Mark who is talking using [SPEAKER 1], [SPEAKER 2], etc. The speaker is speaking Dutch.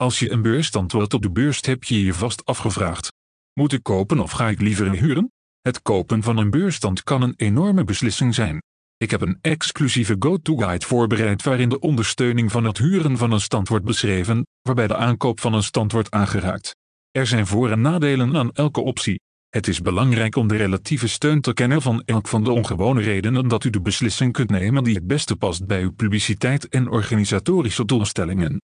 [SPEAKER 1] Als je een beursstand wilt op de beurs heb je je vast afgevraagd. Moet ik kopen of ga ik liever huren? Het kopen van een beursstand kan een enorme beslissing zijn. Ik heb een exclusieve go-to-guide voorbereid waarin de ondersteuning van het huren van een stand wordt beschreven, waarbij de aankoop van een stand wordt aangeraakt. Er zijn voor- en nadelen aan elke optie. Het is belangrijk om de relatieve steun te kennen van elk van de ongewone redenen dat u de beslissing kunt nemen die het beste past bij uw publiciteit en organisatorische doelstellingen.